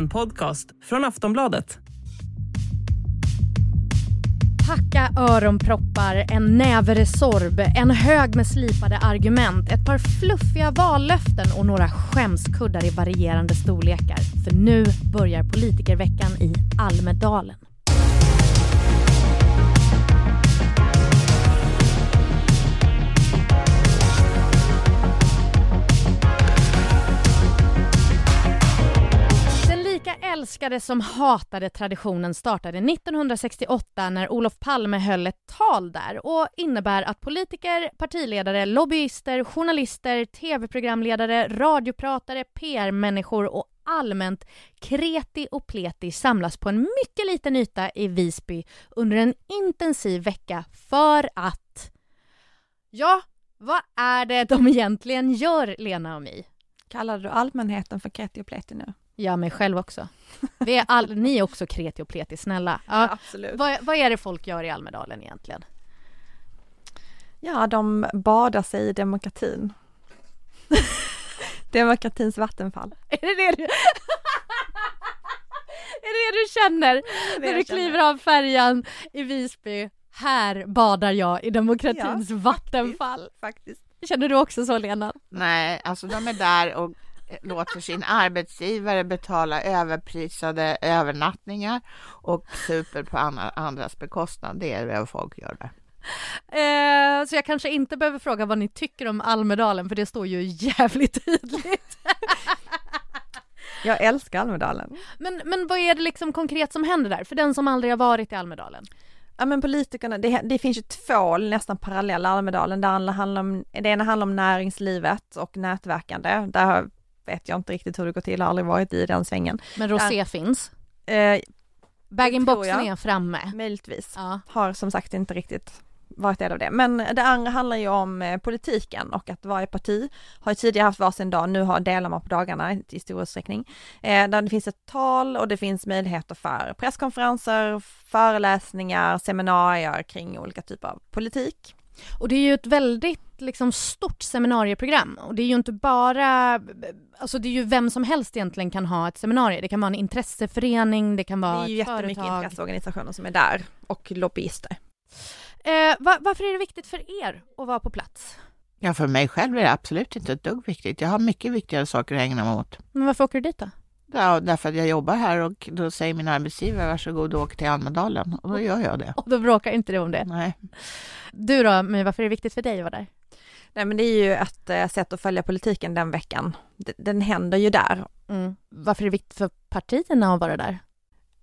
En podcast från Aftonbladet. Packa öronproppar, en näve Resorb, en hög med slipade argument, ett par fluffiga vallöften och några skämskuddar i varierande storlekar. För nu börjar politikerveckan i Almedalen. Älskade som hatade traditionen startade 1968 när Olof Palme höll ett tal där och innebär att politiker, partiledare, lobbyister, journalister, tv-programledare, radiopratare, PR-människor och allmänt kreti och pleti samlas på en mycket liten yta i Visby under en intensiv vecka för att... Ja, vad är det de egentligen gör, Lena och Mi? Kallar du allmänheten för kreti och pleti nu? Jag mig själv också. Vi är all, ni är också kreti och pleti, snälla. Ja, absolut. vad, vad är det folk gör i Almedalen egentligen? Ja, de badar sig i demokratin. Demokratins vattenfall. Är det det du... är det det du känner det när du känner. kliver av färjan i Visby? Här badar jag i demokratins vattenfall. Faktiskt. Känner du också så, Lena? Nej, alltså de är där och låter sin arbetsgivare betala överprisade övernattningar och super på andra, andras bekostnad. Det är vad folk gör där. Eh, så jag kanske inte behöver fråga vad ni tycker om Almedalen, för det står ju jävligt tydligt. Jag älskar Almedalen. Men, men vad är det liksom konkret som händer där, för den som aldrig har varit i Almedalen? Ja men politikerna, det, det finns ju två nästan parallella Almedalen. Det, andra handlar om, det ena handlar om näringslivet och nätverkande. Där vet jag inte riktigt hur det går till, jag har aldrig varit i den svängen. Men Rosé finns. Eh, Bag-in-boxen är framme. möjligtvis. Ja. Har som sagt inte riktigt varit del av det. Men det andra handlar ju om eh, politiken och att varje parti har tidigare haft varsin dag, nu har delar man på dagarna i stor utsträckning. Eh, där det finns ett tal och det finns möjligheter för presskonferenser, föreläsningar, seminarier kring olika typer av politik. Och det är ju ett väldigt liksom, stort seminarieprogram och det är ju inte bara, alltså det är ju vem som helst egentligen kan ha ett seminarium. Det kan vara en intresseförening, det kan Det vara är ju ett jättemycket företag. intresseorganisationer som är där och lobbyister. Eh, va- varför är det viktigt för er att vara på plats? Ja, för mig själv är det absolut inte ett dugg viktigt. Jag har mycket viktigare saker att ägna mig åt. Men varför åker du dit då? Ja, därför att jag jobbar här och då säger min arbetsgivare varsågod och åk till Almedalen och då gör jag det. Och då bråkar inte du om det. Nej. Du då, men varför är det viktigt för dig att vara där? Nej men det är ju ett eh, sätt att följa politiken den veckan. Den händer ju där Mm. Varför är det viktigt för partierna att vara där?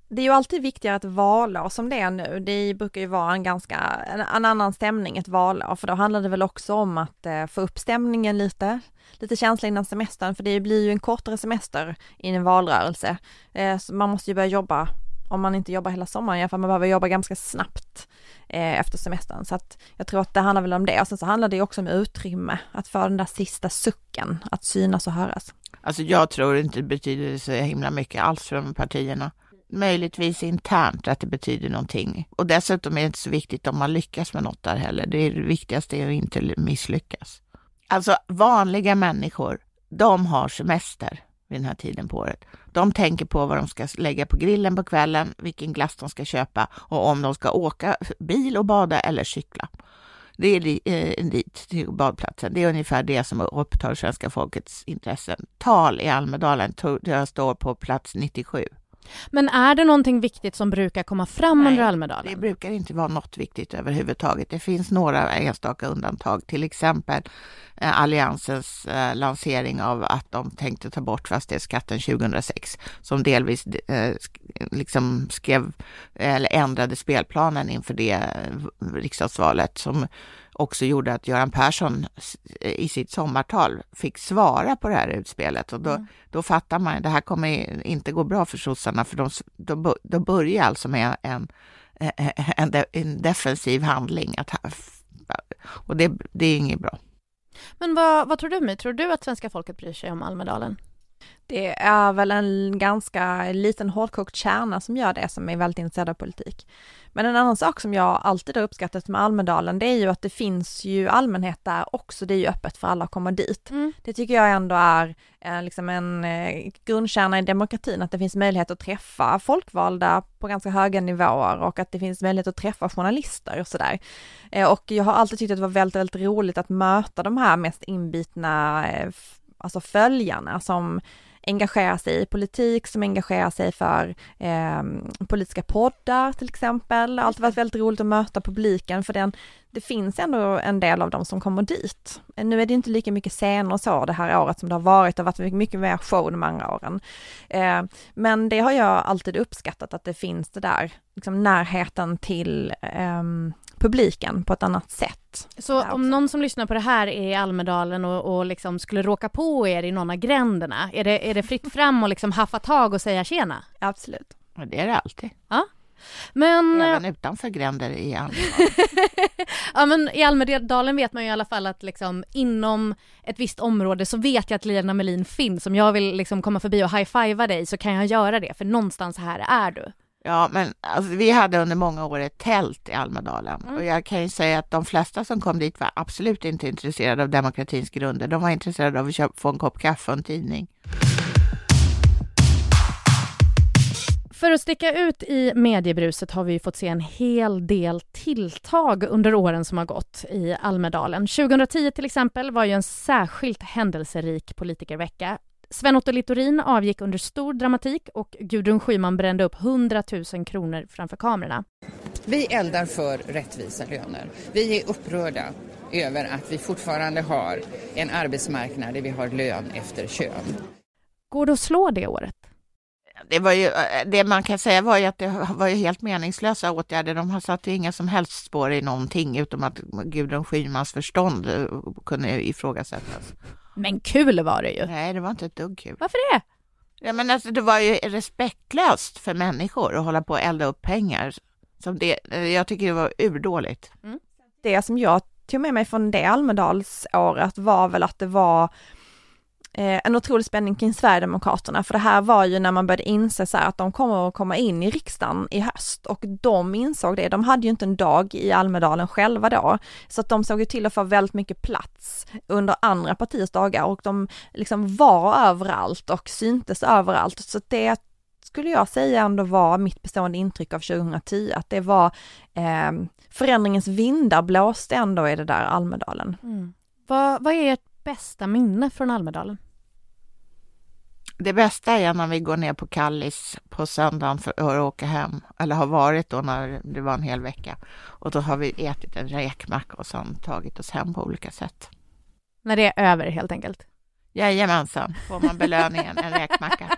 Det är ju alltid viktigare ett valår som det är nu. Det brukar ju vara en ganska, en, en annan stämning ett valår, för då handlar det väl också om att eh, få upp stämningen lite, lite känsla innan semestern, för det blir ju en kortare semester i en valrörelse. Eh, så man måste ju börja jobba, om man inte jobbar hela sommaren, i alla fall man behöver jobba ganska snabbt eh, efter semestern. Så att jag tror att det handlar väl om det. Och sen så handlar det ju också om utrymme, att få den där sista sucken, att synas och höras. Alltså jag tror inte det betyder så himla mycket alls för de partierna. Möjligtvis internt att det betyder någonting. Och dessutom är det inte så viktigt om man lyckas med något där heller. Det, är det viktigaste är att inte misslyckas. Alltså vanliga människor, de har semester vid den här tiden på året. De tänker på vad de ska lägga på grillen på kvällen, vilken glass de ska köpa och om de ska åka bil och bada eller cykla. Det är eh, dit till badplatsen. Det är ungefär det som upptar svenska folkets intressen. Tal i Almedalen jag står på plats 97. Men är det någonting viktigt som brukar komma fram Nej, under Almedalen? Det brukar inte vara något viktigt överhuvudtaget. Det finns några enstaka undantag, till exempel eh, Alliansens eh, lansering av att de tänkte ta bort fastighetsskatten 2006, som delvis eh, liksom skrev eller ändrade spelplanen inför det riksdagsvalet som också gjorde att Göran Persson i sitt sommartal fick svara på det här utspelet och då, Mm. då fattar man det här kommer inte gå bra för sossarna för de, bo- då börjar alltså med en, en, de- en defensiv handling att, och det, det är inget bra. Men vad, vad tror du My? Tror du att svenska folket bryr sig om Almedalen? Det är väl en ganska liten hårdkokt kärna som gör det, som är väldigt intresserad av politik. Men en annan sak som jag alltid har uppskattat med Almedalen, det är ju att det finns ju allmänhet där också, det är ju öppet för alla att komma dit. Mm. Det tycker jag ändå är eh, liksom en eh, grundkärna i demokratin, att det finns möjlighet att träffa folkvalda på ganska höga nivåer och att det finns möjlighet att träffa journalister och sådär. Eh, och jag har alltid tyckt att det var väldigt, väldigt roligt att möta de här mest inbitna, eh, alltså följarna som engagerar sig i politik, som engagerar sig för eh, politiska poddar till exempel. Alltid varit väldigt roligt att möta publiken för den, det finns ändå en del av dem som kommer dit. Nu är det inte lika mycket scener och så det här året som det har varit, det har varit mycket, mycket mer show de andra åren. Eh, men det har jag alltid uppskattat att det finns det där, liksom närheten till ehm, publiken på ett annat sätt. Så också. om någon som lyssnar på det här är i Almedalen och, och liksom skulle råka på er i någon av gränderna, är det, är det fritt fram och liksom haffa tag och säga tjena? Absolut. Ja, det är det alltid. Men, Även utanför gränder i Almedalen. ja, men i Almedalen vet man ju i alla fall att liksom inom ett visst område så vet jag att Lena Melin finns. Om jag vill liksom komma förbi och high-fivea dig så kan jag göra det, för någonstans här är du. Ja, men alltså, vi hade under många år ett tält i Almedalen Mm. och jag kan ju säga att de flesta som kom dit var absolut inte intresserade av demokratins grunder. De var intresserade av att köpa, få en kopp kaffe och en tidning. För att sticka ut i mediebruset har vi fått se en hel del tilltag under åren som har gått i Almedalen. 2010 till exempel var ju en särskilt händelserik politikervecka. Sven-Otto Littorin avgick under stor dramatik och Gudrun Schyman brände upp 100 000 kronor framför kamerorna. Vi eldar för rättvisa löner. Vi är upprörda över att vi fortfarande har en arbetsmarknad där vi har lön efter kön. Går det att slå det året? Det, var ju, det man kan säga var ju att det var ju helt meningslösa åtgärder. De har satt ju inga som helst spår i någonting utom att Gudrun Schymans förstånd eh, kunde ifrågasättas. Men kul var det ju. Nej, det var inte ett dugg kul. Varför det? Ja, men alltså, det var ju respektlöst för människor att hålla på och elda upp pengar. Som det, jag tycker det var urdåligt. det som jag tog med mig från det Almedalsåret var väl att det var eh, en otrolig spänning kring Sverigedemokraterna, för det här var ju när man började inse så här att de kommer att komma in i riksdagen i höst och de insåg det. De hade ju inte en dag i Almedalen själva då, så att de såg ju till att få väldigt mycket plats under andra partiers dagar och de liksom var överallt och syntes överallt. Så att det skulle jag säga ändå var mitt bestående intryck av 2010, att det var eh, förändringens vindar blåste ändå i det där Almedalen. Mm. Vad, vad är ert bästa minne från Almedalen? Det bästa är när vi går ner på Kallis på söndagen för att åka hem, eller har varit då när det var en hel vecka. Och då har vi ätit en räkmacka och sen tagit oss hem på olika sätt. När det är över helt enkelt. Jajamensan, får man belöningen, en räkmacka.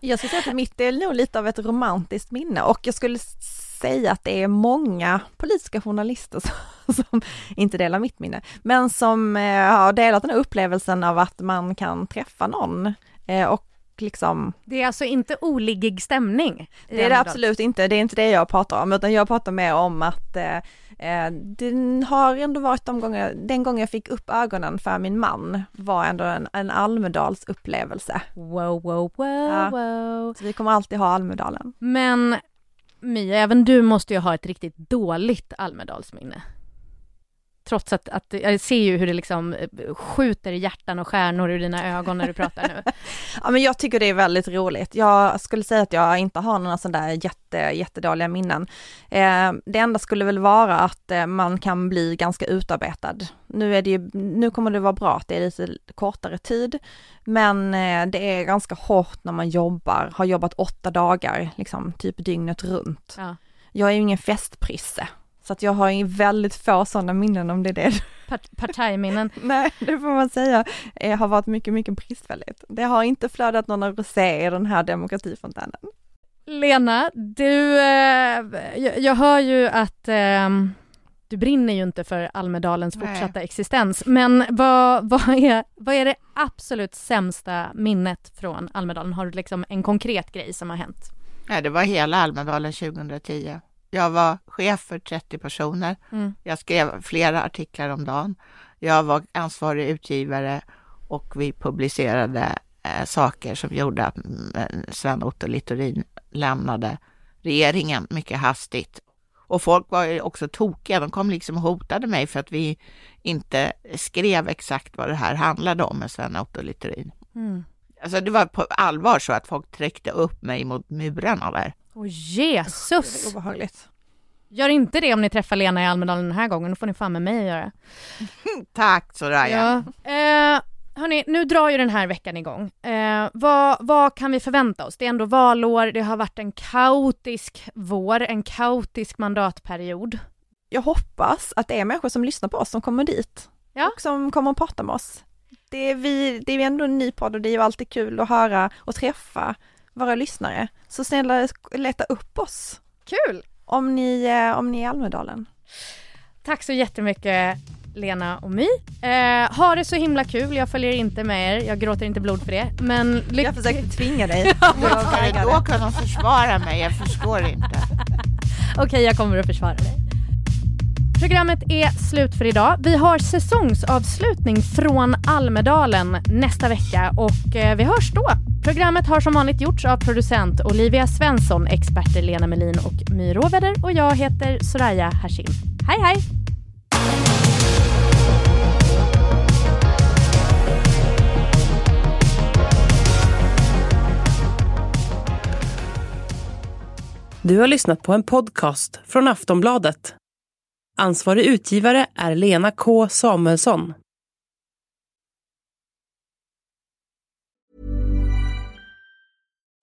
Jag skulle säga att mitt är nog lite av ett romantiskt minne och jag skulle säga att det är många politiska journalister som, som inte delar mitt minne, men som eh, har delat den här upplevelsen av att man kan träffa någon och liksom Det är alltså inte oliggig stämning? Det är det absolut inte, det är inte det jag pratar om, utan jag pratar mer om att eh, eh, det har ändå varit de gånger, den gången jag fick upp ögonen för min man var ändå en, en Almedals upplevelse. Wow, wow, wow, Ja. wow. Så vi kommer alltid ha Almedalen. Men Mia, även du måste ju ha ett riktigt dåligt Almedalsminne. Trots att, att jag ser ju hur det liksom eh, skjuter hjärtan och stjärnor ur dina ögon när du pratar nu. Ja men jag tycker det är väldigt roligt. Jag skulle säga att jag inte har några sådana där jätte, jättedåliga minnen. Eh, det enda skulle väl vara att eh, man kan bli ganska utarbetad. Nu är det ju, nu kommer det vara bra att det är lite kortare tid, men eh, det är ganska hårt när man jobbar, har jobbat åtta dagar, liksom typ dygnet runt. Ja. Jag är ju ingen festprisse, så att jag har väldigt få sådana minnen om det är det. Part- Partajminnen. Nej, det får man säga eh, har varit mycket, mycket bristfälligt. Det har inte flödat någon rosé i den här demokratifontänen. Lena, du, eh, jag, jag hör ju att eh, du brinner ju inte för Almedalens Nej. fortsatta existens, men vad, vad, är, vad är det absolut sämsta minnet från Almedalen? Har du liksom en konkret grej som har hänt? Nej, det var hela Almedalen 2010. Jag var chef för 30 personer. Mm. Jag skrev flera artiklar om dagen. Jag var ansvarig utgivare och vi publicerade eh, saker som gjorde att mm, Sven Otto Littorin lämnade regeringen mycket hastigt. Och folk var ju också tokiga, de kom liksom och hotade mig för att vi inte skrev exakt vad det här handlade om med Sven Otto Littorin. Mm. Alltså det var på allvar så att folk tryckte upp mig mot murarna där. Åh Jesus! Det är obehagligt. Gör inte det om ni träffar Lena i Almedalen den här gången, då får ni fan med mig göra. Tack Soraya! Ja. Eh, hörni, nu drar ju den här veckan igång. Eh, vad, vad kan vi förvänta oss? Det är ändå valår, det har varit en kaotisk vår, en kaotisk mandatperiod. Jag hoppas att det är människor som lyssnar på oss som kommer dit. Ja. Och som kommer att prata med oss. Det är, vi, det är ändå en ny podd och det är ju alltid kul att höra och träffa våra lyssnare. Så snälla leta upp oss. Kul! Om ni, eh, om ni är i Almedalen. Tack så jättemycket Lena och My. Eh, ha det så himla kul, jag följer inte med er, jag gråter inte blod för det. Men jag försökte tvinga dig. Hur ska du då kunna försvara mig? Jag förstår inte. Okej, okay, jag kommer att försvara dig. Programmet är slut för idag. Vi har säsongsavslutning från Almedalen nästa vecka och eh, vi hörs då. Programmet har som vanligt gjorts av producent Olivia Svensson, experter Lena Melin och My Råväder och jag heter Soraya Hashim. Hej hej! Du har lyssnat på en podcast från Aftonbladet. Ansvarig utgivare är Lena K Samuelsson.